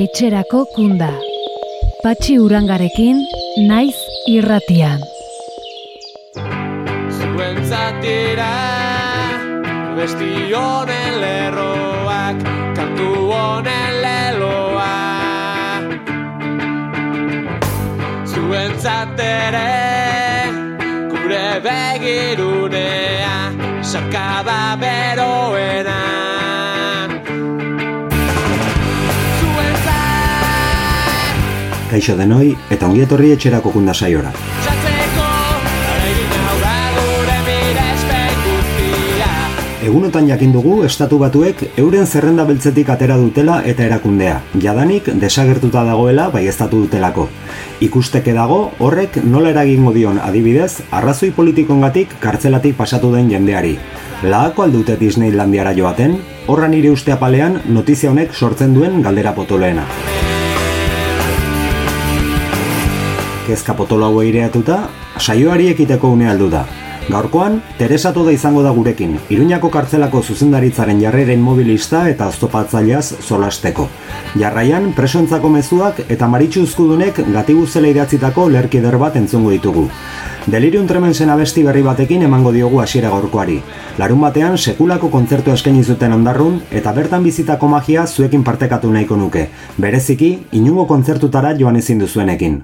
etxerako kunda. Patxi urangarekin, naiz irratian. Zuen zatira, besti honen lerroak, kantu honen leloa. Zuen zatere, gure begirunea, sarkaba beroena. Kaixo denoi eta ongi etorri etxerako kunda saiora. Egunotan jakin dugu estatu batuek euren zerrenda beltzetik atera dutela eta erakundea. Jadanik desagertuta dagoela baieztatu dutelako. Ikusteke dago horrek nola eragingo dion adibidez arrazoi politikongatik kartzelatik pasatu den jendeari. Lahako aldute Disneylandiara joaten, horra nire uste apalean notizia honek sortzen duen galdera potoloena. Kezka potolo hau eireatuta, saioari ekiteko une aldu da. Gaurkoan, Teresa Toda izango da gurekin, Iruñako kartzelako zuzendaritzaren jarreren mobilista eta oztopatzaileaz solasteko. Jarraian, presoentzako mezuak eta maritxu uzkudunek gatibuzela idatzitako lerkider bat entzungo ditugu. Delirium tremensen abesti berri batekin emango diogu hasiera gaurkoari. Larun batean sekulako kontzertu eskaini zuten ondarrun eta bertan bizitako magia zuekin partekatu nahiko nuke. Bereziki, inungo kontzertutara joan ezin duzuenekin.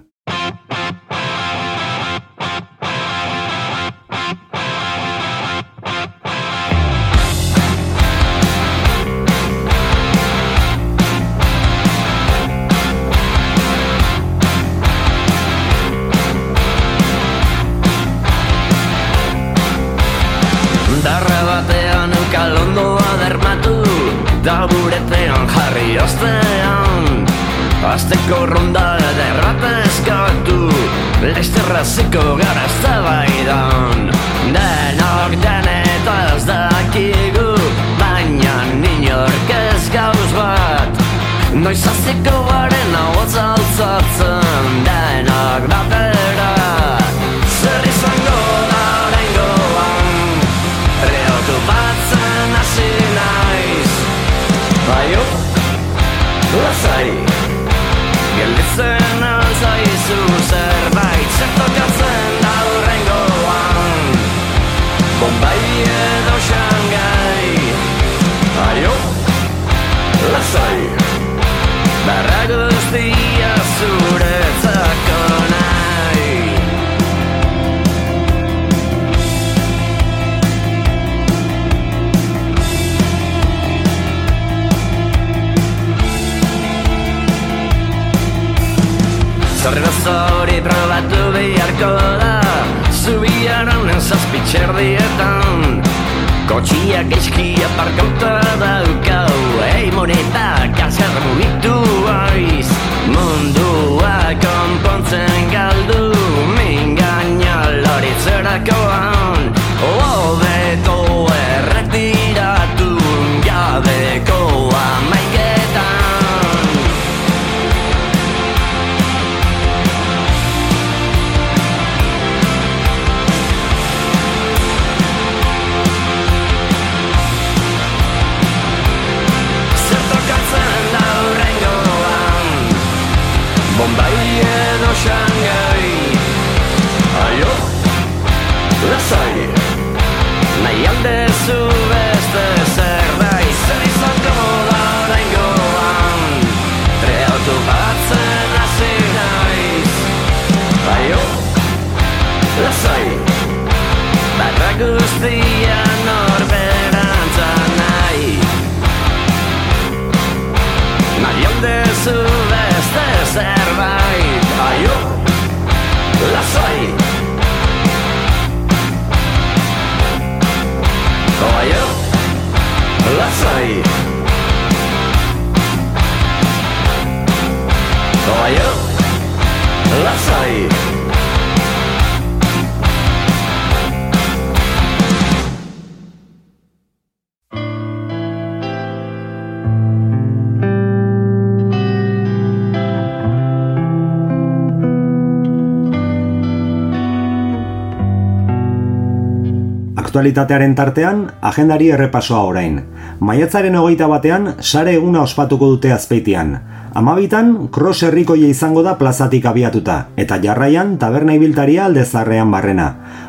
Aktualitatearen tartean, agendari errepasoa orain. Maiatzaren hogeita batean, sare eguna ospatuko dute azpeitian. Amabitan, cross herrikoia izango da plazatik abiatuta, eta jarraian taberna ibiltaria aldezarrean barrena.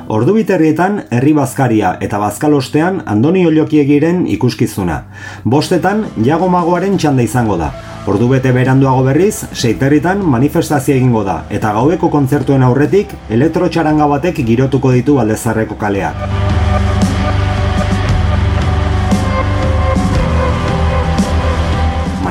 Ordu biterrietan, herri bazkaria eta bazkalostean Andoni Olokiegiren ikuskizuna. Bostetan, jago magoaren txanda izango da. Ordu bete beranduago berriz, seiterritan manifestazio egingo da, eta gaueko kontzertuen aurretik, elektrotxaranga batek girotuko ditu aldezarreko kaleak.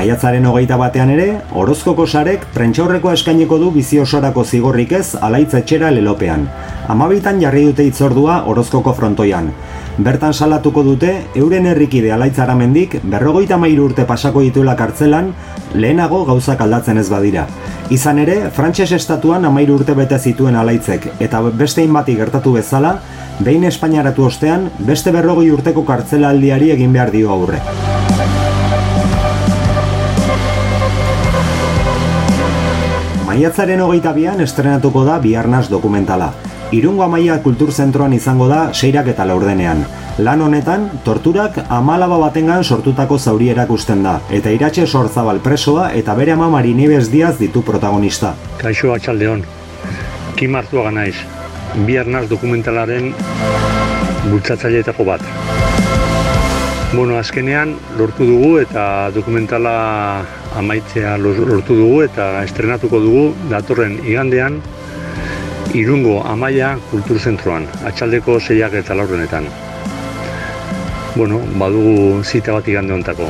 Maiatzaren hogeita batean ere, Orozkoko sarek prentxaurrekoa eskaineko du bizi osorako zigorrik ez alaitza etxera lelopean. Amabitan jarri dute itzordua Orozkoko frontoian. Bertan salatuko dute, euren herrikide alaitzara mendik, berrogoita mairu urte pasako dituela kartzelan, lehenago gauzak aldatzen ez badira. Izan ere, frantses estatuan amairu urte bete zituen alaitzek, eta beste inbati gertatu bezala, behin Espainiaratu ostean, beste berrogoi urteko kartzela aldiari egin behar dio aurre. Maiatzaren hogeita bian estrenatuko da Biarnaz dokumentala. Irungo Amaia Kulturzentroan izango da seirak eta laurdenean. Lan honetan, torturak amalaba batengan sortutako zauri erakusten da, eta iratxe sortzabal presoa eta bere ama Marinibes Diaz ditu protagonista. Kaixo atxaldeon, Kim Artuaga naiz, Biarnaz dokumentalaren bultzatzaileetako bat. Bueno, azkenean lortu dugu eta dokumentala amaitzea lortu dugu eta estrenatuko dugu datorren igandean Irungo Amaia Kulturzentroan, atxaldeko zeiak eta laurrenetan. Bueno, badugu zita bat igande ontako.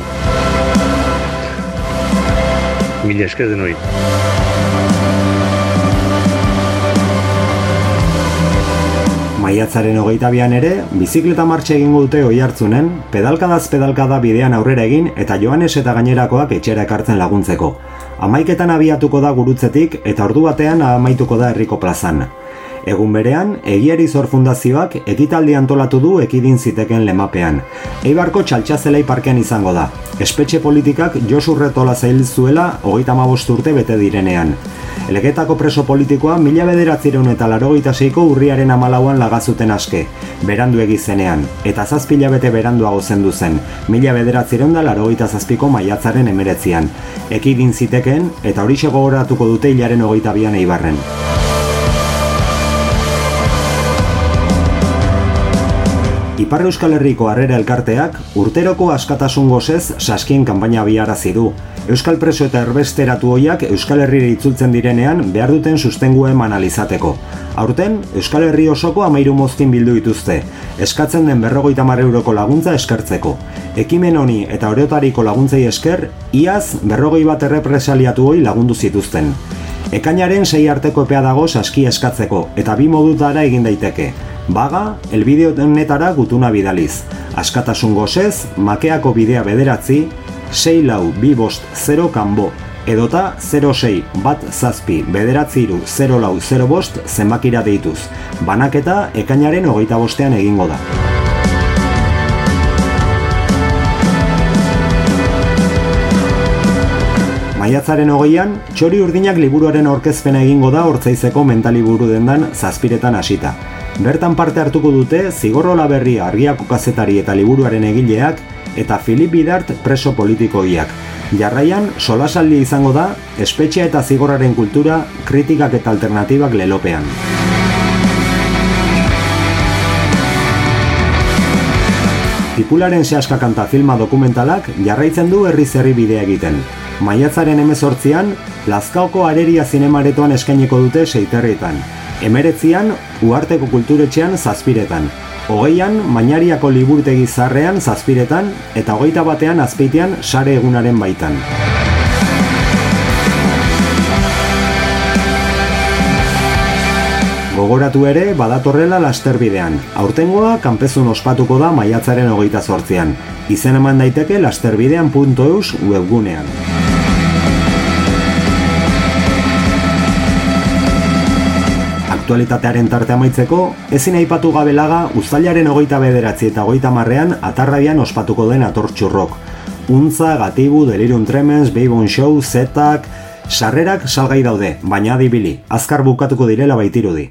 Mila esker denoi. Maiatzaren hogeita bian ere, bizikleta martxe egingo dute oi hartzunen, pedalkadaz pedalkada bidean aurrera egin eta Joanes eta gainerakoak etxera ekartzen laguntzeko. Amaiketan abiatuko da gurutzetik eta ordu batean amaituko da herriko plazan. Egun berean, Egiari Zor Fundazioak ekitaldi antolatu du ekidin ziteken lemapean. Eibarko txaltxazelei parkean izango da. Espetxe politikak Josu Retola zail zuela hogeita urte bete direnean. Elegetako preso politikoa mila bederatzireun eta larogeita seiko urriaren amalauan lagazuten aske, berandu egizenean, eta zazpila bete beranduago zendu zen, mila bederatzireun da larogeita zazpiko maiatzaren emeretzian. Ekidin ziteken eta hori gogoratuko dute hilaren hogeita bian eibarren. Ipar Euskal Herriko Harrera Elkarteak urteroko askatasun gozez saskien kanpaina biarazi du. Euskal preso eta erbesteratu hoiak Euskal Herrire itzultzen direnean behar duten sustengu eman alizateko. Aurten, Euskal Herri osoko amairu mozkin bildu dituzte, eskatzen den berrogoita euroko laguntza eskertzeko. Ekimen honi eta orotariko laguntzei esker, iaz berrogoi bat errepresaliatu hoi lagundu zituzten. Ekainaren sei arteko epea dago saski eskatzeko, eta bi modutara egin daiteke. Baga, elbideo honetara gutuna bidaliz. Askatasun gozez, makeako bidea bederatzi, 6 lau bi bost 0 kanbo, edota 06 bat zazpi bederatzi iru 0 lau 0 bost zenbakira deituz. Banaketa ekainaren hogeita bostean egingo da. Maiatzaren hogeian, txori urdinak liburuaren orkezpena egingo da hortzaizeko mentaliburu dendan zazpiretan hasita. Bertan parte hartuko dute Zigorrola Berria argiako kazetari eta liburuaren egileak eta Filip Bidart preso politikoiak. Jarraian, solasaldi izango da, espetxea eta zigorraren kultura, kritikak eta alternatibak lelopean. Tipularen sehaska kanta filma dokumentalak jarraitzen du herri zerri bidea egiten. Maiatzaren emezortzian, Lazkaoko areria zinemaretoan eskaineko dute seiterrietan, emeretzian uarteko kulturetxean zazpiretan, hogeian mainariako liburtegi zarrean zazpiretan eta hogeita batean azpeitean sare egunaren baitan. Gogoratu ere badatorrela lasterbidean. Aurtengoa kanpezun ospatuko da maiatzaren hogeita zortzian. Izen eman daiteke lasterbidean.eus webgunean. Aktualitatearen tarte amaitzeko, ezin aipatu gabe laga uztailaren hogeita bederatzi eta hogeita marrean atarrabian ospatuko den atortxurrok. Untza, Gatibu, Delirium Tremens, Babon Show, Zetak, sarrerak salgai daude, baina adibili, azkar bukatuko direla baitirudi.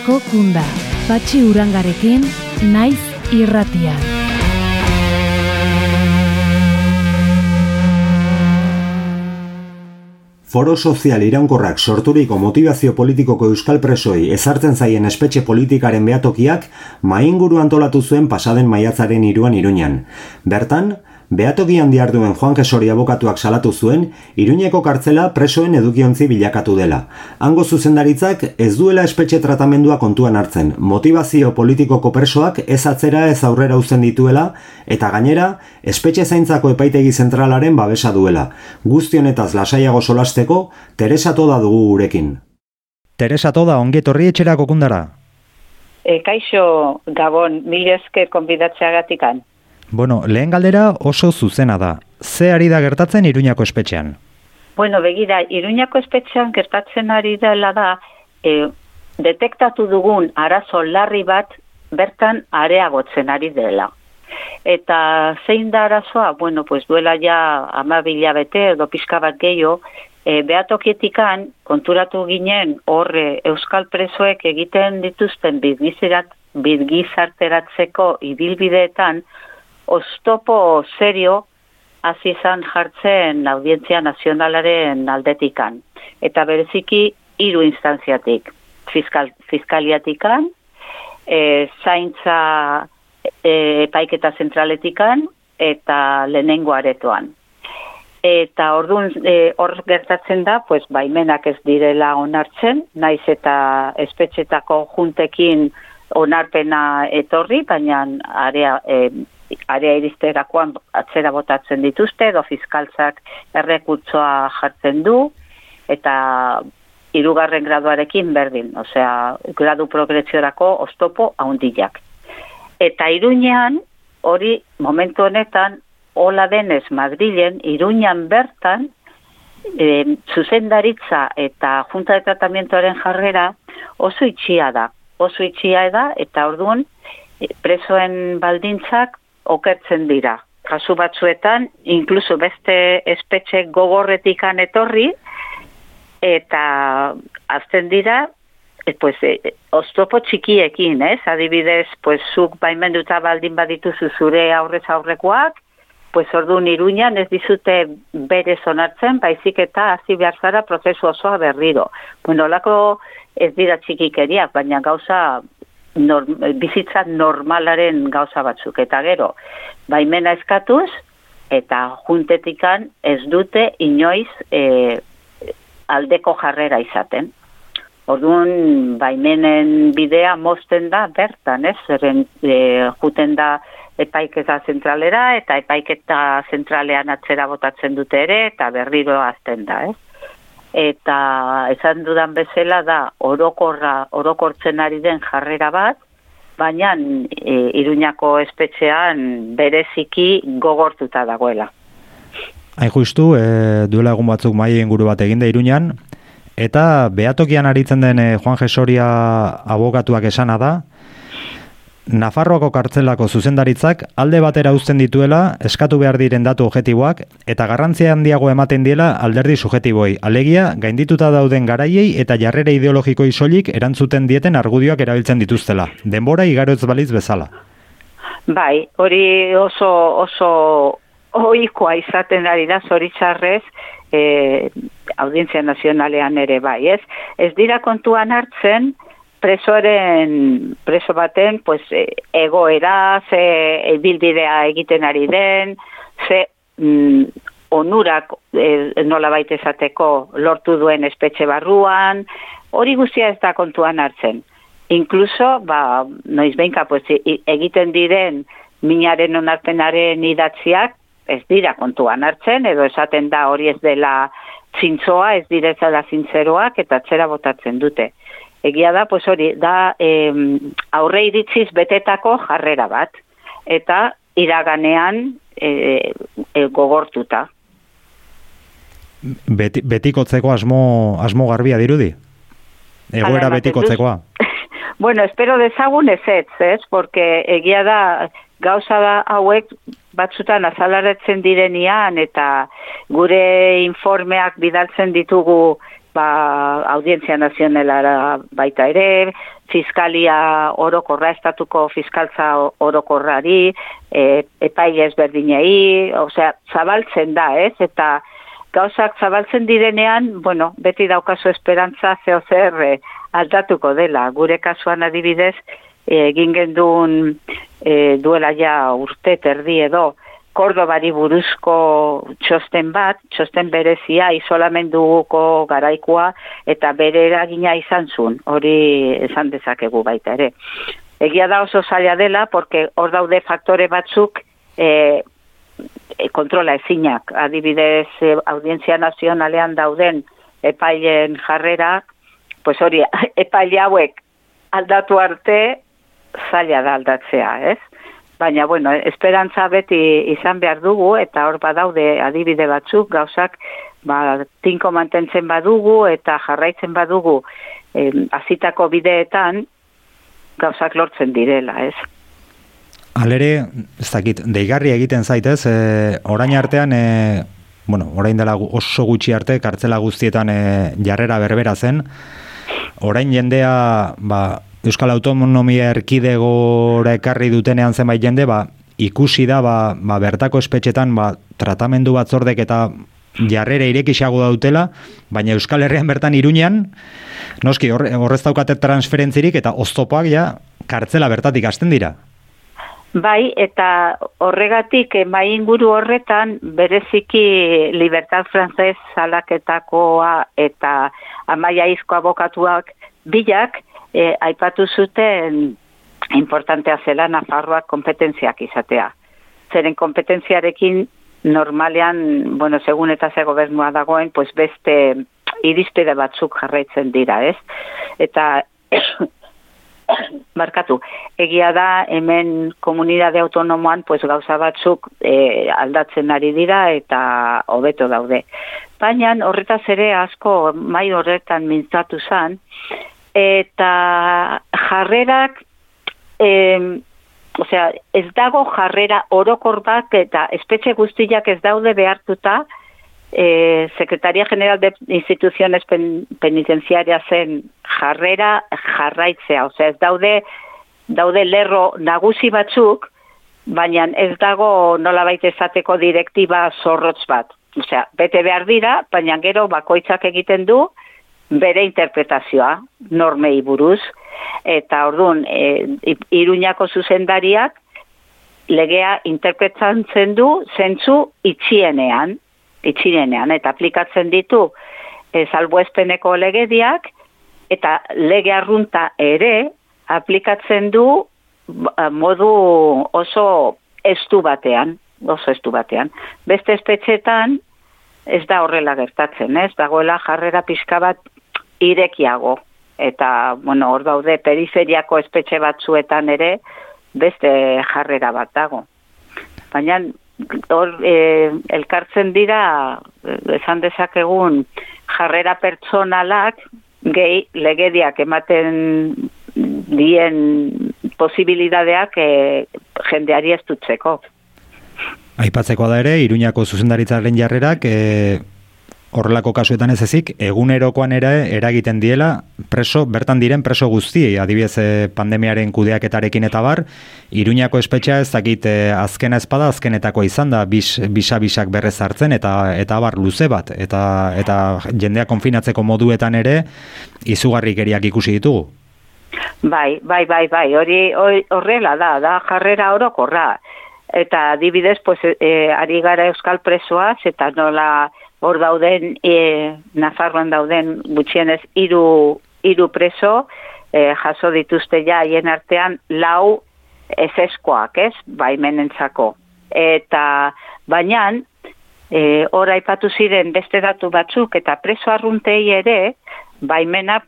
Etxerako kunda. Patxi urangarekin, naiz irratian. Foro sozial iraunkorrak sorturiko motivazio politikoko euskal presoi ezartzen zaien espetxe politikaren behatokiak mainguru antolatu zuen pasaden maiatzaren iruan iruñan. Bertan, behatokian diarduen Juan Jesori abokatuak salatu zuen, iruñeko kartzela presoen edukiontzi bilakatu dela. Hango zuzendaritzak ez duela espetxe tratamendua kontuan hartzen, motivazio politikoko presoak ez atzera ez aurrera uzten dituela, eta gainera, espetxe zaintzako epaitegi zentralaren babesa duela. Guzti honetaz lasaiago solasteko, Teresa Toda dugu gurekin. Teresa Toda, ongetorri etxerako kundara. E, kaixo, Gabon, mil esker konbidatzeagatikan. Bueno, lehen galdera oso zuzena da. Ze ari da gertatzen Iruñako espetxean? Bueno, begira, Iruñako espetxean gertatzen ari dela da, e, detektatu dugun arazo larri bat bertan areagotzen ari dela. Eta zein da arazoa? Bueno, pues duela ja amabila bete edo pixka bat gehiago, e, behatokietikan konturatu ginen horre euskal presoek egiten dituzten birgizirat, birgizarteratzeko ibilbideetan ostopo serio hasi izan jartzen audientzia nazionalaren aldetikan. Eta bereziki hiru instantziatik. Fiskal, fiskaliatikan, e, zaintza e, epaiketa zentraletikan eta lehenengo aretoan. Eta orduan e, hor gertatzen da, pues baimenak ez direla onartzen, naiz eta espetxetako juntekin onarpena etorri, baina area e, area iristerakoan atzera botatzen dituzte, edo fiskaltzak errekurtsoa jartzen du, eta hirugarren graduarekin berdin, osea, gradu progresiorako ostopo haundilak. Eta iruñean, hori momentu honetan, hola denez Madrilen, iruñan bertan, e, zuzendaritza eta junta de tratamientoaren jarrera oso itxia da. Oso itxia da, eta orduan, presoen baldintzak okertzen dira. Kasu batzuetan, inkluso beste espetxe gogorretikan etorri, eta azten dira, e, pues, e, oztopo txikiekin, ez? Adibidez, pues, zuk baimenduta baldin badituzu zure aurrez aurrekoak, pues ordu iruñan ez dizute bere zonartzen, baizik eta hasi behar zara prozesu osoa berriro. Bueno, lako ez dira txikikeriak, baina gauza norm, bizitza normalaren gauza batzuk. Eta gero, baimena eskatuz, eta juntetikan ez dute inoiz e, aldeko jarrera izaten. Orduan, baimenen bidea mozten da bertan, ez? Zeren e, juten da epaiketa zentralera, eta epaiketa zentralean atzera botatzen dute ere, eta berriro azten da, ez? Eta esan dudan bezala da orokorra orokortzen ari den jarrera bat, baina e, Iruñako espetxean bereziki gogortuta dagoela. Hain justu, e, duela egun batzuk mai inguru bat eginda Iruñan, eta behatokian aritzen den e, Juan Jesoria abokatuak esana da, Nafarroako kartzelako zuzendaritzak alde batera uzten dituela eskatu behar diren datu objektiboak eta garrantzia handiago ematen diela alderdi subjektiboi. Alegia, gaindituta dauden garaiei eta jarrera ideologiko isolik erantzuten dieten argudioak erabiltzen dituztela. Denbora igaroz baliz bezala. Bai, hori oso oso ohikoa izaten ari da zoritxarrez eh, audientzia nazionalean ere bai, ez? Ez dira kontuan hartzen, presoaren preso baten pues e, egoera ze ibilbidea egiten ari den ze mm, onurak e, nola baita esateko lortu duen espetxe barruan hori guztia ez da kontuan hartzen. Incluso ba noiz beinka pues egiten diren minaren onarpenaren idatziak ez dira kontuan hartzen edo esaten da hori ez dela zintzoa ez direzala zintzeroak eta txera botatzen dute egia da, pues hori, da eh, aurre iritziz betetako jarrera bat, eta iraganean eh, eh, gogortuta. Beti, betikotzeko asmo, asmo garbia dirudi? Egoera betikotzekoa? bueno, espero dezagun ez ez, ez, porque egia da, gauza da hauek batzutan azalaretzen direnian eta gure informeak bidaltzen ditugu ba, audientzia nazionelara baita ere, fiskalia orokorra, estatuko fiskaltza orokorrari, e, epai ezberdinei, osea, zabaltzen da, ez? Eta gauzak zabaltzen direnean, bueno, beti daukazu esperantza zeo zer eh, aldatuko dela. Gure kasuan adibidez, egin gendun e, duela ja urte terdi edo, Kordobari buruzko txosten bat, txosten berezia, isolamenduko garaikoa, eta bere eragina izan zuen, hori esan dezakegu baita ere. Egia da oso zaila dela, porque hor daude faktore batzuk e, e, kontrola ezinak. Adibidez, e, audientzia nazionalean dauden epailen jarrera, pues hori, epaile hauek aldatu arte, zaila da aldatzea, ez? Baina, bueno, esperantza beti izan behar dugu, eta hor badaude adibide batzuk, gauzak, ba, tinko mantentzen badugu, eta jarraitzen badugu, em, azitako bideetan, gauzak lortzen direla, ez? Alere, ez dakit, deigarri egiten zaitez, e, orain artean, e, bueno, orain dela oso gutxi arte, kartzela guztietan e, jarrera berbera zen, orain jendea, ba, Euskal Autonomia Erkidegora ekarri dutenean zenbait jende, ba, ikusi da, ba, ba, bertako espetxetan, ba, tratamendu batzordek eta jarrera irekisago dautela, baina Euskal Herrian bertan iruñan, noski, hor, horrez daukate transferentzirik eta oztopoak ja, kartzela bertatik hasten dira. Bai, eta horregatik eh, mai inguru horretan bereziki Libertad Frances salaketakoa eta amaia izko abokatuak bilak eh, aipatu zuten importantea zela Nafarroak kompetentziak izatea. Zeren kompetentziarekin normalean, bueno, segun eta ze gobernua dagoen, pues beste irizpide batzuk jarraitzen dira, ez? Eta barkatu, egia da hemen komunidade autonomoan pues gauza batzuk e, aldatzen ari dira eta hobeto daude. Baina horretaz ere asko mai horretan mintzatu zan eta jarrerak em, Osea, ez dago jarrera orokor bat eta espetxe guztiak ez daude behartuta eh, Secretaria General de Instituciones pen, Penitenciarias zen jarrera jarraitzea. Osea, ez daude, daude lerro nagusi batzuk, baina ez dago nola baita esateko direktiba zorrotz bat. Osea, bete behar dira, baina gero bakoitzak egiten du bere interpretazioa normei buruz. Eta orduan, e, iruñako zuzendariak legea interpretatzen du zentzu itxienean, itxirenean, eta aplikatzen ditu e, salbuespeneko legediak, eta lege arrunta ere aplikatzen du ba, modu oso estu batean, oso estu batean. Beste espetxetan ez da horrela gertatzen, ez? Dagoela jarrera pixka bat irekiago. Eta, bueno, hor daude periferiako espetxe batzuetan ere beste jarrera bat dago. Baina hor e, elkartzen dira e, esan dezakegun jarrera pertsonalak gehi legediak ematen dien posibilidadeak e, jendeari ez dutzeko. Aipatzeko da ere, Iruñako zuzendaritzaren jarrerak, e, horrelako kasuetan ez ezik, egunerokoan ere eragiten diela preso, bertan diren preso guztiei, adibidez e, pandemiaren kudeaketarekin eta bar, Iruñako espetxea ez dakit e, azkena espada azkenetako izan da, bis, bisa-bisak berrez hartzen eta eta bar luze bat, eta, eta jendea konfinatzeko moduetan ere izugarrikeriak ikusi ditugu. Bai, bai, bai, bai, hori- horrela da, da jarrera orokorra. Eta adibidez, pues, e, ari gara euskal presoaz, eta nola hor dauden, e, Nafarroan dauden gutxienez hiru hiru preso, e, jaso dituzte ja haien artean lau ezeskoak, ez, baimenentzako. Eta baina, e, hor aipatu ziren beste datu batzuk, eta preso arruntei ere, baimena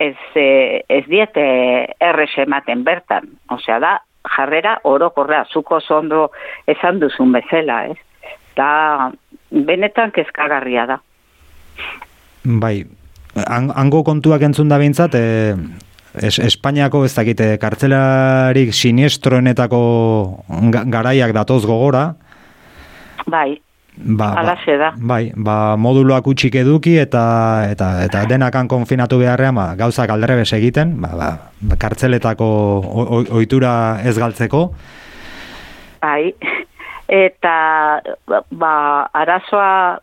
ez, e, ez diete errez ematen bertan. Osea da, jarrera orokorra, zuko ondo esan duzun bezala, ez? Da, benetan kezkagarria da. Bai, han- hango kontuak entzun da bintzat, e, es, Espainiako ez dakite kartzelarik siniestroenetako ga- garaiak datoz gogora, Bai, Ba, ba, Halaxe da. Bai, ba, moduluak utxik eduki eta eta eta denakan konfinatu beharrean ba, gauzak alderrebes egiten, ba, ba, kartzeletako ohitura ez galtzeko. Bai, eta ba, arazoa,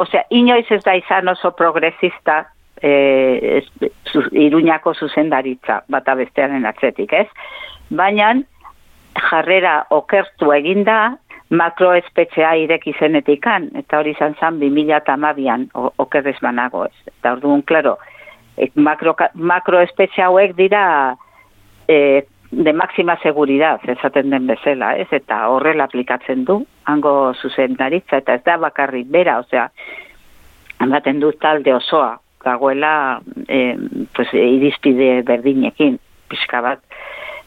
osea, inoiz ez da izan oso progresista e, zu, iruñako zuzendaritza, bata bestearen atzetik, ez? Baina jarrera okertu eginda makroespetxea ireki zenetikan, eta hori izan zen 2008an okerrez banago, ez? Eta orduan, klaro, e, makro, makroespetxe hauek dira e, de máxima seguridad, esaten den bezala, ez? Eta horrela aplikatzen du, hango zuzendaritza, eta ez da bakarrik bera, osea, ematen du talde osoa, dagoela eh, pues, irizpide berdinekin, pixka bat.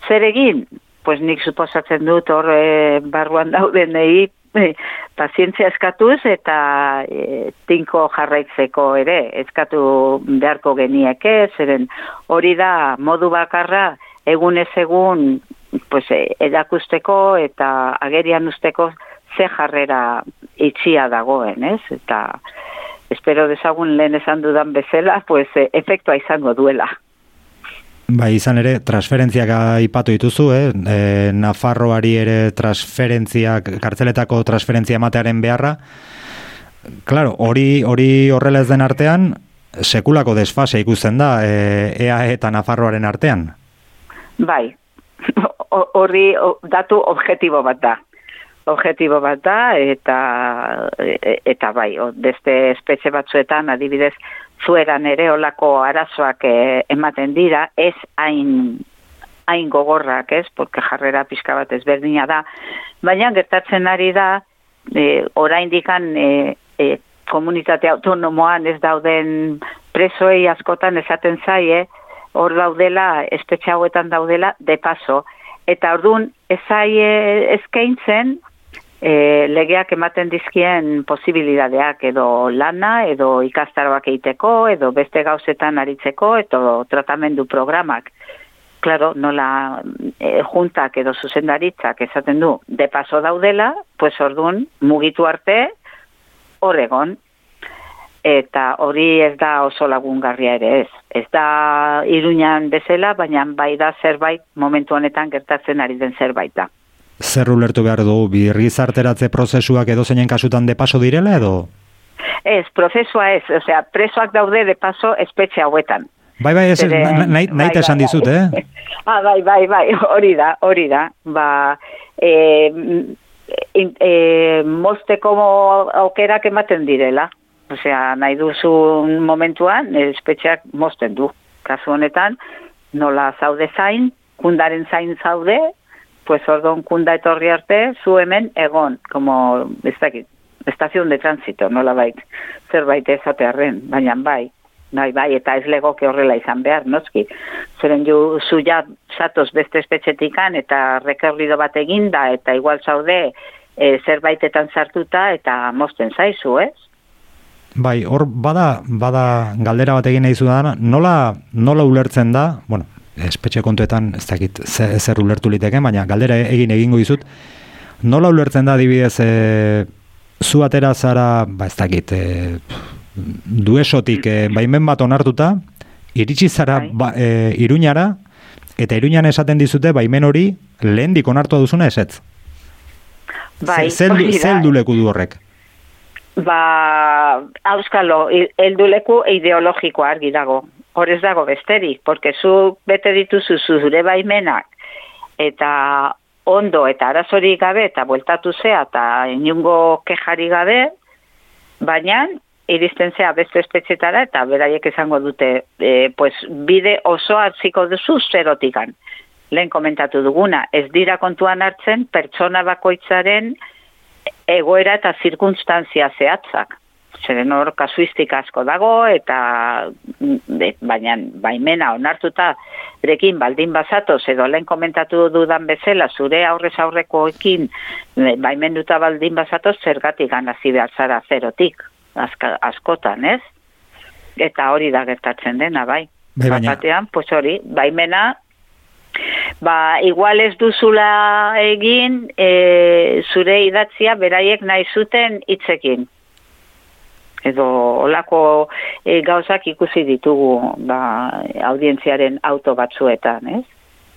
Zer egin? Pues nik suposatzen dut hor eh, barruan daudenei eh, pazientzia eskatuz eta eh, tinko jarraitzeko ere eskatu beharko genieke, zeren hori da modu bakarra egunez egun pues, eh, erakusteko eta agerian usteko ze jarrera itxia dagoen, ez? Eta espero dezagun lehen esan dudan bezala, pues eh, efektua izango duela. Bai, izan ere, transferentziak aipatu dituzu, eh? E, Nafarroari ere transferentziak, kartzeletako transferentzia ematearen beharra. Claro, hori hori horrela ez den artean, sekulako desfase ikusten da, e, EA eta Nafarroaren artean. Bai, Ho- horri datu objektibo bat da. Objektibo bat da, eta, e- eta bai, o- beste espetxe batzuetan, adibidez, zueran ere olako arazoak eh, ematen dira, ez hain hain gogorrak, ez, porque jarrera pixka bat ezberdina da, baina gertatzen ari da, e, oraindikan e, e, komunitate autonomoan ez dauden presoei askotan esaten zaie, hor daudela, espetxe hauetan daudela, de paso. Eta orduan, ez eskaintzen, e, legeak ematen dizkien posibilidadeak edo lana, edo ikastaroak egiteko, edo beste gauzetan aritzeko, edo tratamendu programak. Claro, nola e, juntak edo zuzendaritzak esaten du, de paso daudela, pues orduan, mugitu arte, horregon, eta hori ez da oso lagungarria ere ez. Ez da iruñan bezala, baina bai da zerbait momentu honetan gertatzen ari den zerbait da. Zer ulertu behar du, birgizarteratze prozesuak edo zeinen kasutan de paso direla edo? Ez, prozesua ez, osea, presoak daude de paso espetxe hauetan. Bai, bai, ez, na- nahi, nahi bai, esan bai, dizut, eh? ah, bai, bai, bai, hori da, hori da. Ba, e, in, e, mozteko aukerak ematen direla. Osea, nahi duzun momentuan, espetxeak mozten du. Kasu honetan, nola zaude zain, kundaren zain zaude, pues ordon kunda etorri arte, zu hemen egon, como, ez dakit, estazion de tránsito, nola bait, zerbait ezatearren, baina bai, bai, bai, eta ez legoke horrela izan behar, noski. Zeren ju, zu ja zatoz beste espetxetikan eta rekerrido bat eginda, eta igual zaude e, zerbaitetan sartuta eta mozten zaizu, ez? Bai, hor bada, bada galdera bat egin nahi dana, nola, nola ulertzen da, bueno, espetxe kontuetan ez dakit ze- zer ulertu liteke, baina galdera egin egingo dizut, nola ulertzen da adibidez e, zu atera zara, ba ez dakit, e, duesotik e, baimen bat onartuta, iritsi zara Bai. ba, e, iruñara, eta iruñan esaten dizute baimen hori lehendik onartua duzuna esetz. Bai, Ze- zeldu, hori da. zeldu leku du horrek. Ba, auskalo, helduleku ideologikoa argi dago. Hor ez dago besterik, porque zu bete dituzu zure baimenak, eta ondo eta arazorik gabe, eta bueltatu zea, eta inungo kejari gabe, baina iristen zea beste espetxetara, eta beraiek esango dute, e, pues, bide oso hartziko duzu zerotikan. Lehen komentatu duguna, ez dira kontuan hartzen pertsona bakoitzaren egoera eta zirkunstantzia zehatzak. Zeren hor kasuistik asko dago eta mm, baina baimena onartuta rekin baldin bazatoz edo lehen komentatu dudan bezala zure aurrez aurrekoekin e, baimenduta baldin bazatoz zergatik ganazi behar zara zerotik aska, askotan, ez? Eta hori da gertatzen dena, bai. Bai, baina- Batean, pues hori, baimena Ba, igual ez duzula egin e, zure idatzia beraiek nahi zuten hitzekin. Edo olako e, gauzak ikusi ditugu ba, audientziaren auto batzuetan, ez?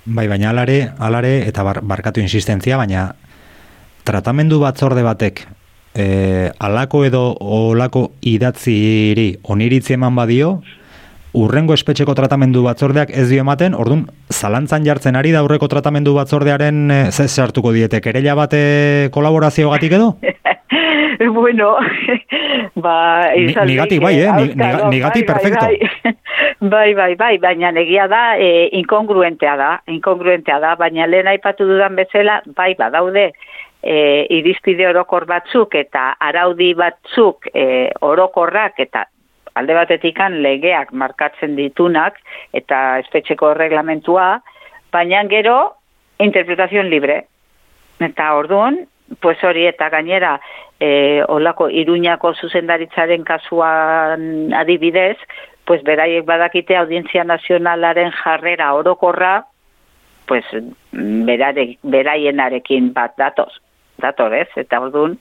Bai, baina alare, alare eta bar, barkatu insistentzia, baina tratamendu batzorde batek e, alako edo olako idatziri oniritzi eman badio, urrengo espetxeko tratamendu batzordeak ez dio ematen, ordun zalantzan jartzen ari da aurreko tratamendu batzordearen e, ze sartuko diete, kerela bate kolaboraziogatik edo? bueno, ba... Izan nigatik bai, eh? Auskalo, niga- nigatik bai, bai, perfecto. Bai, bai, bai, bai, baina negia da, e, inkongruentea da, inkongruentea da, baina lehen aipatu dudan bezala, bai, badaude, e, irizpide orokor batzuk eta araudi batzuk e, orokorrak eta alde batetikan legeak markatzen ditunak eta espetxeko reglamentua, baina gero interpretazion libre. Eta orduan, pues hori eta gainera e, olako iruñako zuzendaritzaren kasuan adibidez, pues beraiek badakite audientzia nazionalaren jarrera orokorra, pues mm, berare, beraienarekin bat datoz, ez, eta orduan,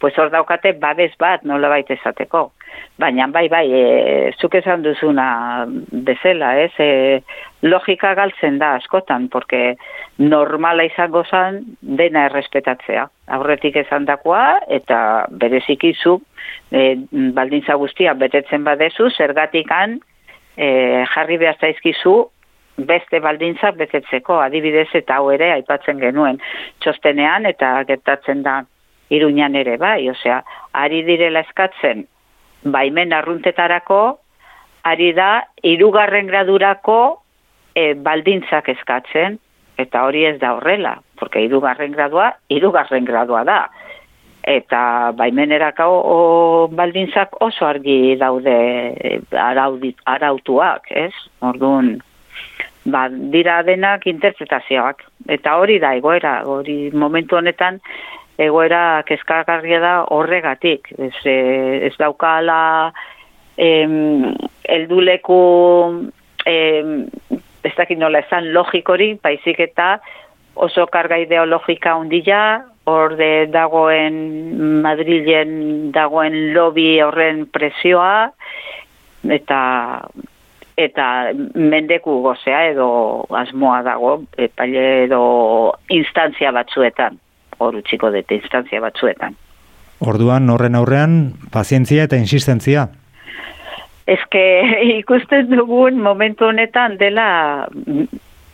pues hor daukate babes bat nola baita esateko. Baina bai, bai, e, zuk esan duzuna bezala, ez, e, logika galtzen da askotan, porque normala izango zen dena errespetatzea. Aurretik esan dakoa, eta bereziki zu, e, baldintza guztia betetzen badezu, zergatikan e, jarri behar zaizkizu beste baldintzak betetzeko, adibidez eta hau ere aipatzen genuen txostenean eta gertatzen da iruñan ere bai, osea, ari direla eskatzen baimen arruntetarako, ari da irugarren gradurako e, baldintzak eskatzen, eta hori ez da horrela, porque irugarren gradua, irugarren gradua da. Eta baimenerako o, baldintzak oso argi daude e, araudi, arautuak, ez? Orduan, ba, dira denak interpretazioak. Eta hori da egoera, hori momentu honetan egoera kezkagarria da horregatik. Ez, eh, ez daukala em, elduleku em, ez dakit nola esan logikori, baizik eta oso karga ideologika hundila, horde dagoen Madrilen dagoen lobby horren presioa, eta eta mendeku gozea edo asmoa dago epaile edo instantzia batzuetan hor utziko dute instantzia batzuetan. Orduan horren aurrean pazientzia eta insistentzia. Eske ikusten dugun momentu honetan dela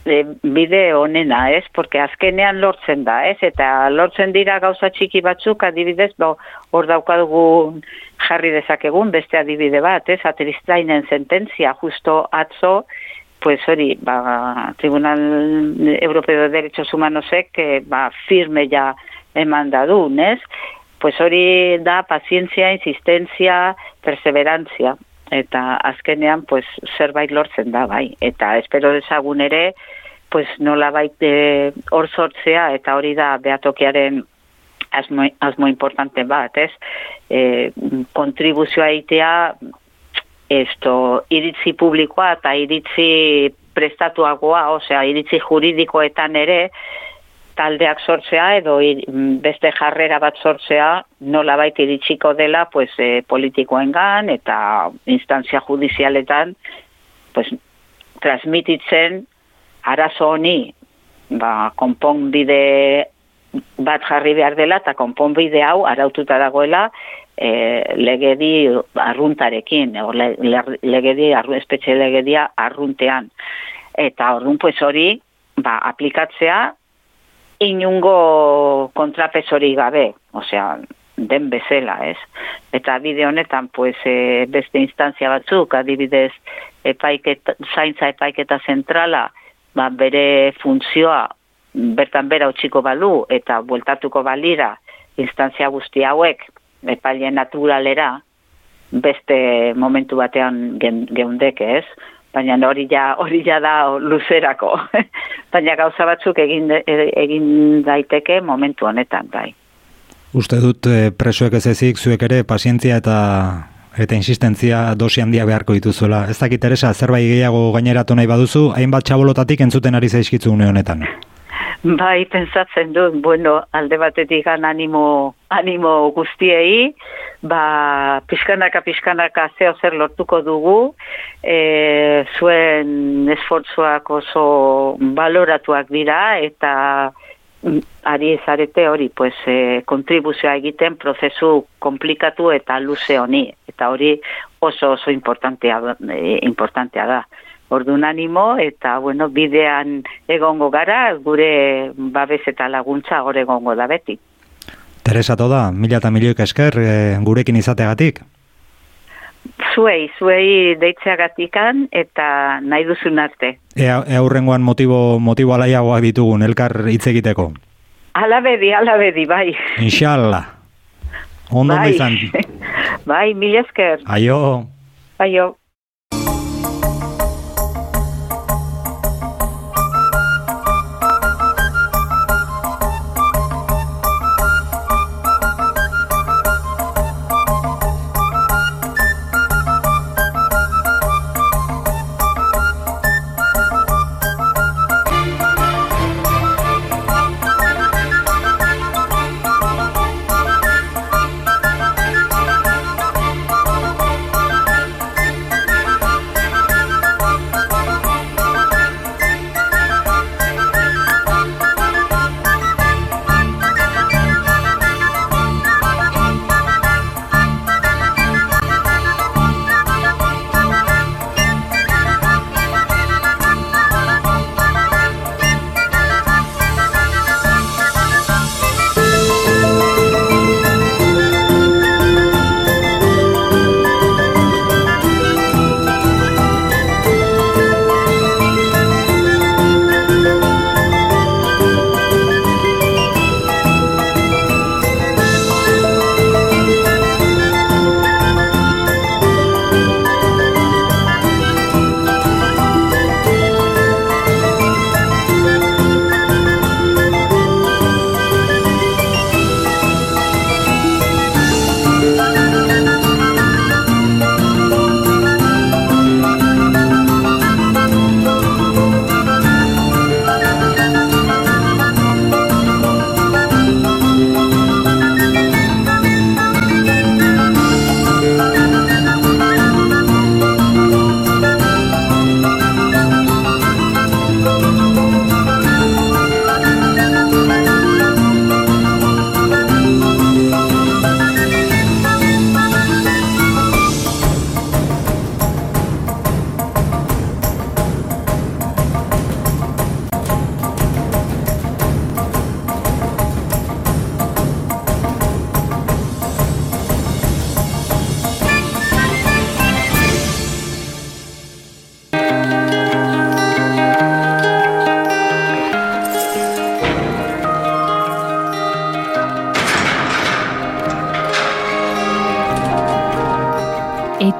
e, bide honena, ez? Porque azkenean lortzen da, ez? Eta lortzen dira gauza txiki batzuk, adibidez, bo, hor daukadugun jarri dezakegun, beste adibide bat, ez? Atristainen sententzia, justo atzo, pues hori, ba, Tribunal Europeo de Derechos Humanosek, eh, ba, firme ja eman da du, ez? Pues hori da pazientzia, insistentzia, perseverantzia. Eta azkenean, pues, zerbait lortzen da, bai. Eta espero dezagun ere, pues, nola baite hor sortzea, eta hori da behatokiaren asmo, asmo importante bat, ez? E, kontribuzioa egitea, esto, iritzi publikoa eta iritzi prestatuagoa, osea, iritzi juridikoetan ere, taldeak sortzea edo ir, beste jarrera bat sortzea nola baita iritsiko dela pues, e, politikoengan eta instantzia judizialetan pues, transmititzen arazo honi ba, konponbide bat jarri behar dela eta konponbide hau araututa dagoela e, legedi arruntarekin, o le, le, legedi, arru, espetxe legedia arruntean. Eta orduan pues hori ba, aplikatzea inungo kontrapesori gabe, osea, den bezela, ez? Eta bide honetan, pues, e, beste instantzia batzuk, adibidez, epaiketa, zaintza epaiketa zentrala, ba, bere funtzioa bertan bera utxiko balu eta bueltatuko balira instantzia guzti hauek epaile naturalera beste momentu batean gen, geundeke, ez? Baina hori ja, hori ja da luzerako. Baina gauza batzuk egin, de- egin daiteke momentu honetan, bai. Uste dut eh, presoek ez ezik zuek ere pazientzia eta eta insistentzia dosi handia beharko dituzuela. Ez dakit Teresa, zerbait gehiago gaineratu nahi baduzu, hainbat txabolotatik entzuten ari zaizkitzu une honetan. Bai, pensatzen dut, bueno, alde batetik animo, animo guztiei, ba, pixkanaka, pixkanaka zeo zer lortuko dugu, e, zuen esfortzuak oso baloratuak dira, eta mm, ari ezarete hori, pues, e, kontribuzioa egiten prozesu komplikatu eta luze honi, eta hori oso oso importantea, e, importantea da. Orduan animo eta bueno, bidean egongo gara, gure babes eta laguntza hor egongo da beti. Teresa toda, mila eta milioik esker e, gurekin izateagatik. Zuei, zuei deitzeagatikan eta nahi duzun arte. Ea, ea hurrengoan motibo, motibo alaiagoak ditugun, elkar hitz egiteko. Ala bedi, ala bedi, bai. Inshallah. Ondo bai. izan. bai, mila esker. Aio. Aio.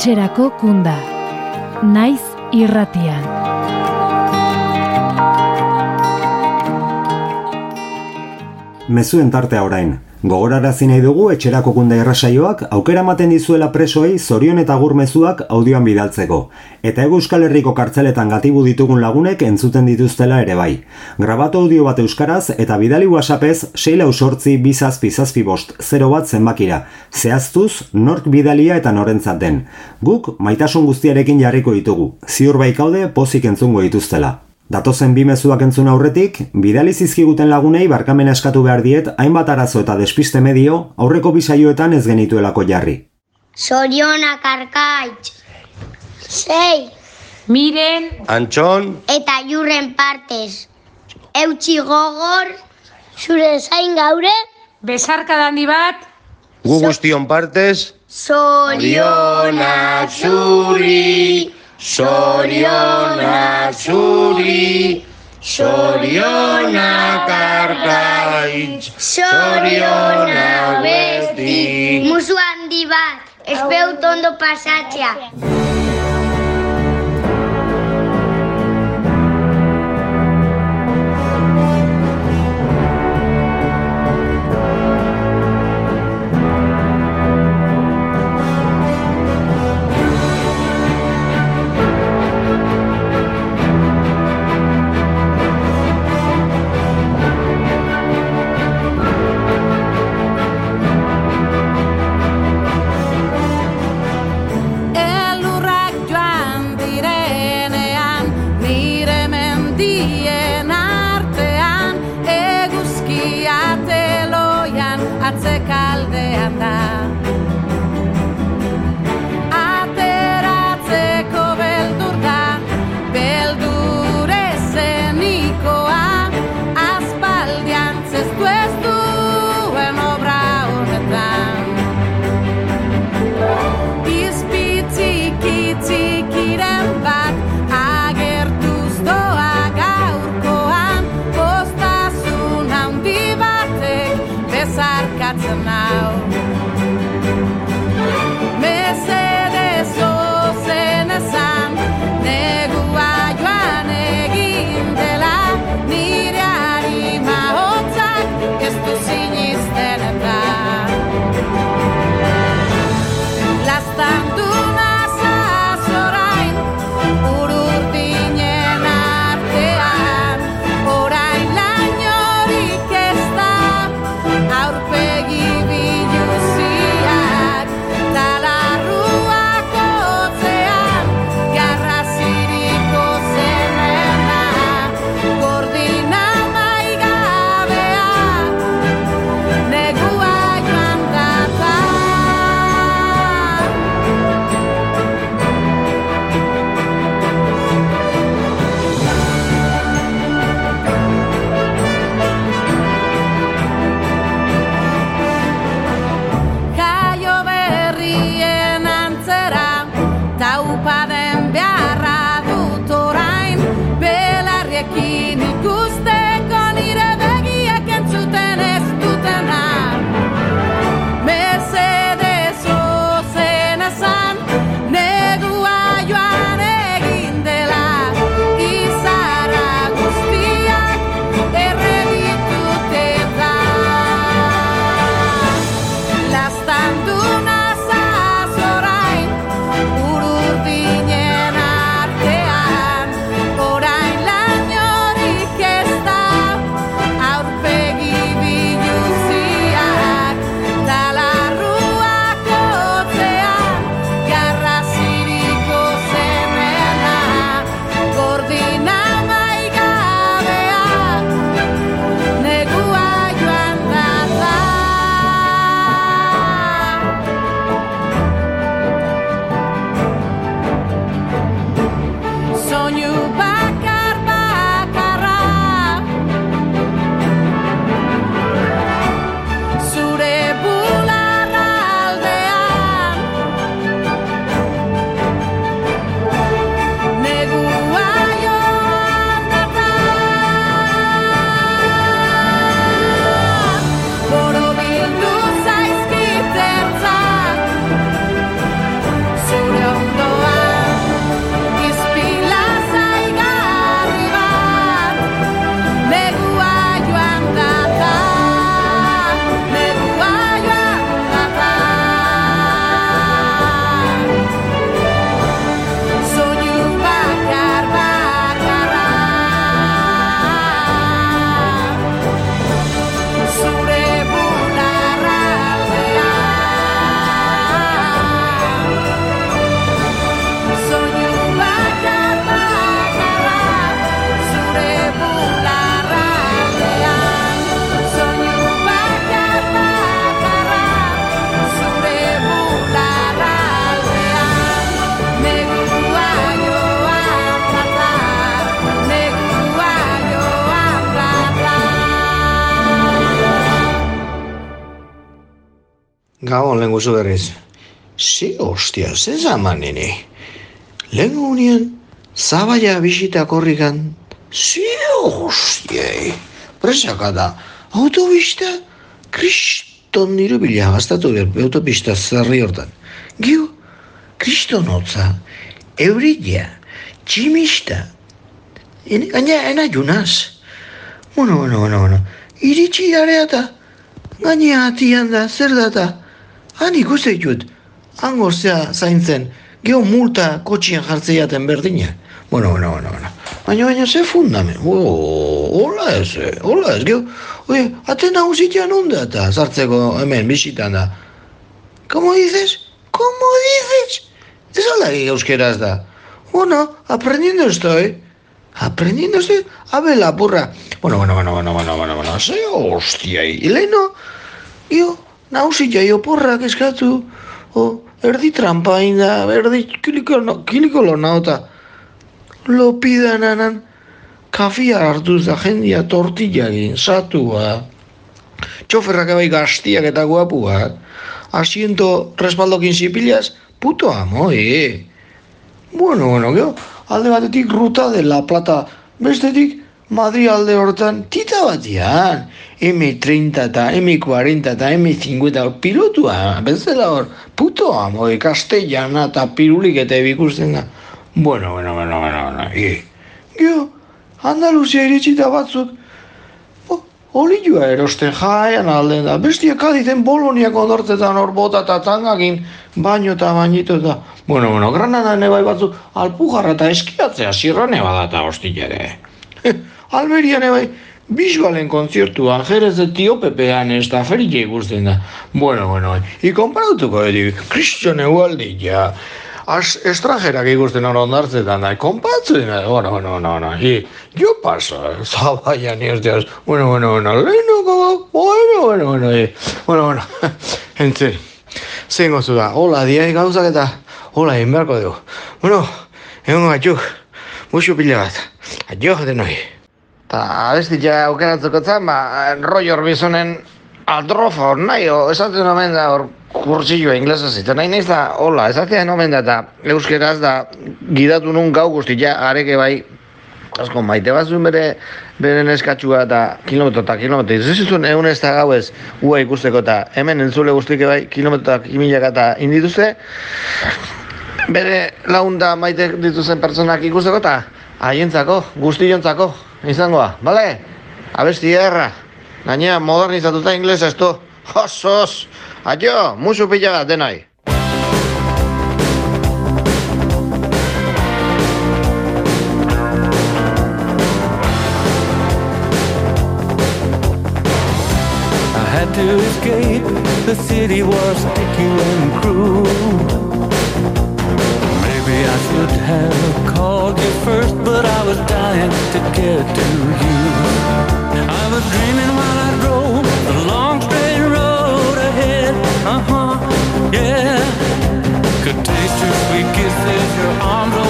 Etxerako kunda. Naiz irratian. Mezuen tartea orain. Gogorarazi nahi dugu etxerako kunda irrasaioak aukera ematen dizuela presoei zorion eta gur mezuak audioan bidaltzeko. Eta egu Euskal Herriko kartzeletan gatibu ditugun lagunek entzuten dituztela ere bai. Grabatu audio bat euskaraz eta bidali whatsappez 6 lau sortzi zazpi bost 0 bat zenbakira. Zehaztuz, nork bidalia eta norentzat den. Guk maitasun guztiarekin jarriko ditugu. Ziur baikaude pozik entzungo dituztela. Datozen bi mezuak entzun aurretik, bidali zizkiguten lagunei barkamena eskatu behar diet hainbat arazo eta despiste medio aurreko bisaioetan ez genituelako jarri. Zorionak arkaitz. Sei. Miren, Antxon, Eta jurren partez. Eutxi gogor. Zure zain gaure. besarka dandi bat, gu guztion partez, Zorionak zuri. Zorionak zuri, zorionak arkaitz, zorionak besti. Musu handi bat. Espeut ondo pasatzea. Gabon lehen guzu berriz. Zi, ostia, ze zaman nini. Lehen unian, zabaia bisita korrikan, zi, ostiai. Presaka da, autobista, kriston niru bila gaztatu behar, autobista zerri hortan. Gio, kriston hotza, eurilla, tximista, gaina, ena junaz. Bueno, bueno, bueno, bueno. Iritsi area eta, gaina atian da, zer da han ikuste ditut, hango zea zaintzen, geho multa kotxien jartzeiaten berdina. Bueno, bueno, bueno, bueno. Baina, baina, ze fundame. Oh, hola ez, eh, hola ez, geho, oye, ate nagusitian onda eta sartzeko hemen bisitan da. ¿Cómo dices? ¿Cómo dices? Ez aldaki euskeraz da. Bueno, aprendiendo estoy. Aprendiendo estoy. A ver, la burra. Bueno, bueno, bueno, bueno, bueno, bueno, bueno. Ze hostia. Y leno, yo, nausi jai oporrak eskatu, o, erdi trampain da, erdi kilikolo, kilikolo nauta. Lopidan anan, kafia hartuz da jendia tortilla egin, satua. Txoferrak ebai gaztiak eta guapuak. Asiento respaldokin zipilaz, puto amo, eh. Bueno, bueno, gero, alde batetik ruta de La Plata, bestetik Madri alde hortan tita batian. M30 eta M40 eta M50 pilotua, bezala hor, puto amo, e, castellana eta pirulik eta ikusten da. Bueno, bueno, bueno, bueno, bueno, e. Gio, Andaluzia iritsita batzuk, olioa erosten jaian alden da, bestia kaditen boloniak ondortetan hor bota eta tangakin, baino eta bainito eta, bueno, bueno, Granada bai batzuk alpujarra eta eskiatzea zirrane badata hostilere. Alberian bai, Bisbalen kontzertuan, jerez de tio pepean ez da ferile ikusten da. Bueno, bueno, i konparatuko edik, Christian Egualdi, ja, as estranjerak ikusten hor ondartzetan da, konpatzen bueno, bueno, bueno, bueno, i, jo paso, zabaian irteaz, bueno, bueno, bueno, lehenoko, bueno, bueno, bueno, i, bueno, bueno, entzeri, zein gozu da, hola, diai gauzak eta, hola, egin beharko dugu. Bueno, egon gaitxuk, musu pila bat, adio denoi. Ta abestitza aukeratzeko zan, ba, Roy Orbizonen adrofa hor nahi, o, esaten omen da hor kurtsilloa inglesa zitzen, nahi naiz da, hola, esaten omen da, eta euskeraz da, gidatu nun gau guztia, areke bai, asko maite bazuen bere, bere neskatxua eta kilometro eta kilometro, ez zizun egun ez da gau ez, ua ikusteko eta hemen entzule guztike bai, kilometro eta milaka eta indituzte, bere launda maite dituzen pertsonak ikusteko eta haientzako, guztiontzako, izangoa, bale? Abesti erra, gainea modernizatuta inglesa esto, osos, aio, musu pila bat denoi. I had to escape. The city was sticky and cruel. Maybe I should have but I was dying to get to you. I was dreaming while I drove the long straight road ahead. Uh huh, yeah. Could taste your sweet kisses, your arms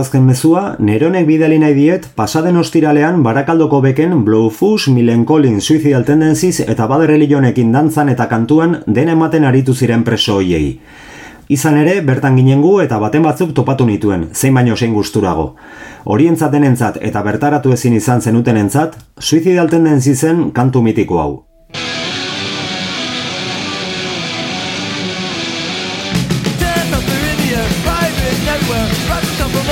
azken mezua, neronek bidali nahi diet, pasaden ostiralean barakaldoko beken Blowfush, Milen Collins, Suicidal Tendencies eta Bad Religionekin dantzan eta kantuan dena ematen aritu ziren preso hoiei. Izan ere, bertan ginengu eta baten batzuk topatu nituen, zein baino zein gusturago. Horientzat denentzat eta bertaratu ezin izan zenutenentzat, Suicidal Tendencies-en kantu mitiko hau.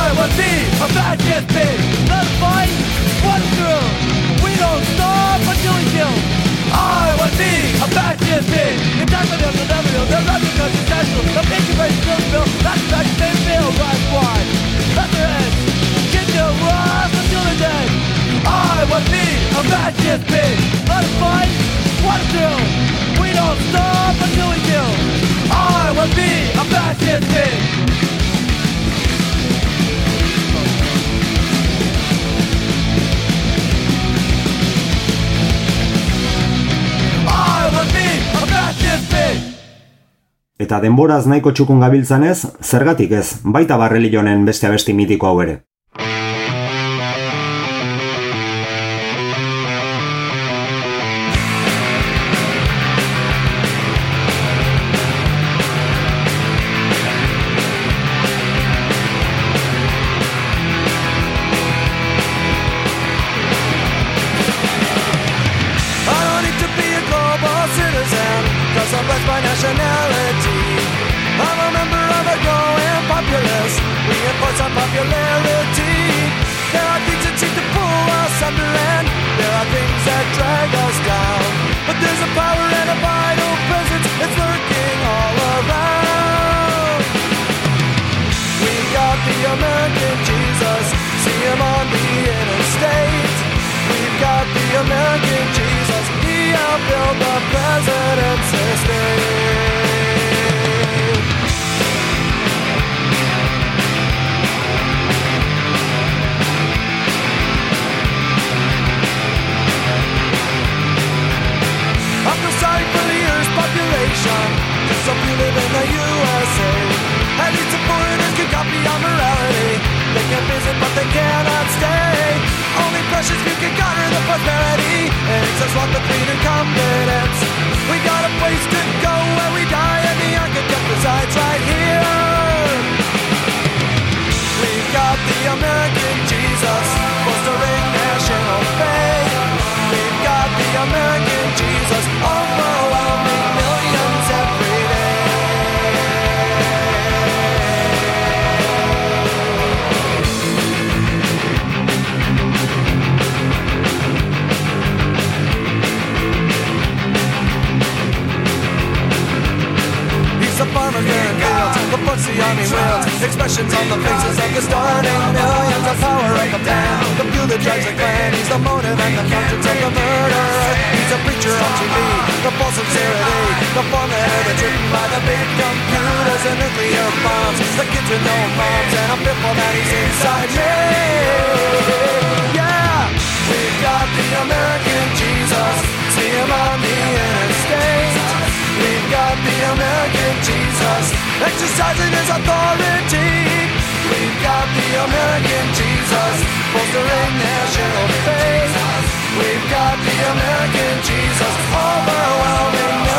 I will be a badass pig. Let us fight, one through. We don't stop until we kill. I will be a fascist pig. The tackle of the W, the revenue cuts is national. The picture pinky face still bill, that's back, they feel right wide. That's their end. Get your rise they're dead. I will be a badass pig. Let us fight, one through. We don't stop until we kill. I will be a badass pig. Eta denboraz nahiko txukun gabiltzanez, zergatik ez, baita barrelionen beste abesti mitiko hau ere. That drag us down. But there's a power and a vital presence, it's lurking all around. We got the American Jesus, see him on the interstate. We've got the American Jesus, he build the president's estate. Population, just some who live in the USA. At least the foreigners can copy our morality. They can visit, but they cannot stay. Only precious few can garner the prosperity. It makes us want the freedom confidence. We got a place to go where we die, and the architect resides right here. We've got the American Jesus, fostering national faith. We've got the American Jesus, overwhelming farmer here fields, the books the army wields, expressions on the faces of the starting millions, the power of the plan, the fuel that drives the clan. He's the motive and the conscience of the murderer. He's a preacher on TV, the false sincerity, the formula that's written by the big computers and nuclear bombs, the kids with no moms, and I'm fearful that he's inside me. Exercising his authority. We've got the American Jesus bolstering national faith. We've got the American Jesus overwhelming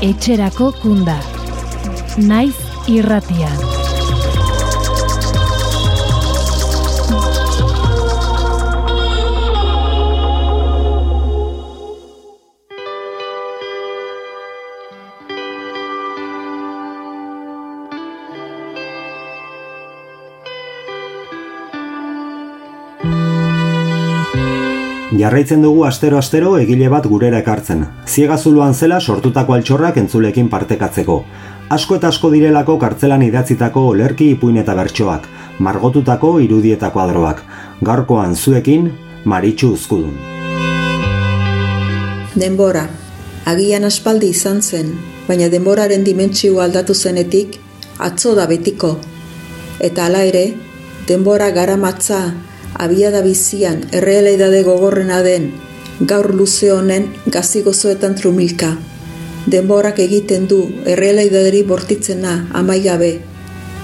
Etxerako kunda. Naiz irratian. Jarraitzen dugu astero-astero egile bat gurera ekartzen. Ziegazuluan zela sortutako altxorrak entzulekin partekatzeko. Asko eta asko direlako kartzelan idatzitako olerki ipuin eta bertsoak, margotutako irudietako adroak. Gaurkoan zuekin, Maritxu Uzkudun. Denbora. Agian aspaldi izan zen, baina denboraren dimentsio aldatu zenetik, atzo da betiko. Eta hala ere, denbora garamatza abiada bizian errealidade gogorrena den gaur luze honen gazi gozoetan trumilka. Denborak egiten du errealidaderi bortitzena amaigabe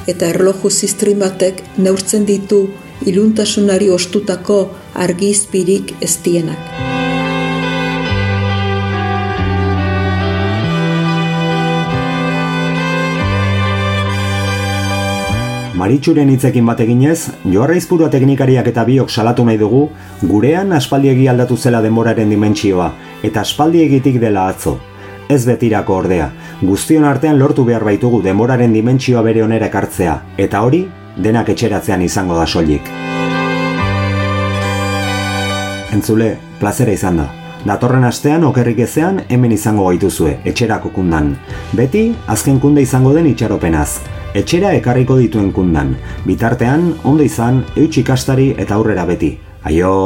eta erloju ziztrin batek neurtzen ditu iluntasunari ostutako argizpirik eztienak. Maritxuren hitzekin bat eginez, Joarra Izpurua teknikariak eta biok salatu nahi dugu, gurean aspaldiegi aldatu zela denboraren dimentsioa, eta aspaldiegitik dela atzo. Ez betirako ordea, guztion artean lortu behar baitugu denboraren dimentsioa bere onera ekartzea, eta hori, denak etxeratzean izango da soilik. Entzule, plazera izan da. Datorren astean okerrik ezean hemen izango gaituzue, etxerako kundan. Beti, azken kunde izango den itxaropenaz. Etxera ekarriko dituen kundan. Bitartean, ondo izan, eutxikastari eta aurrera beti. Aio!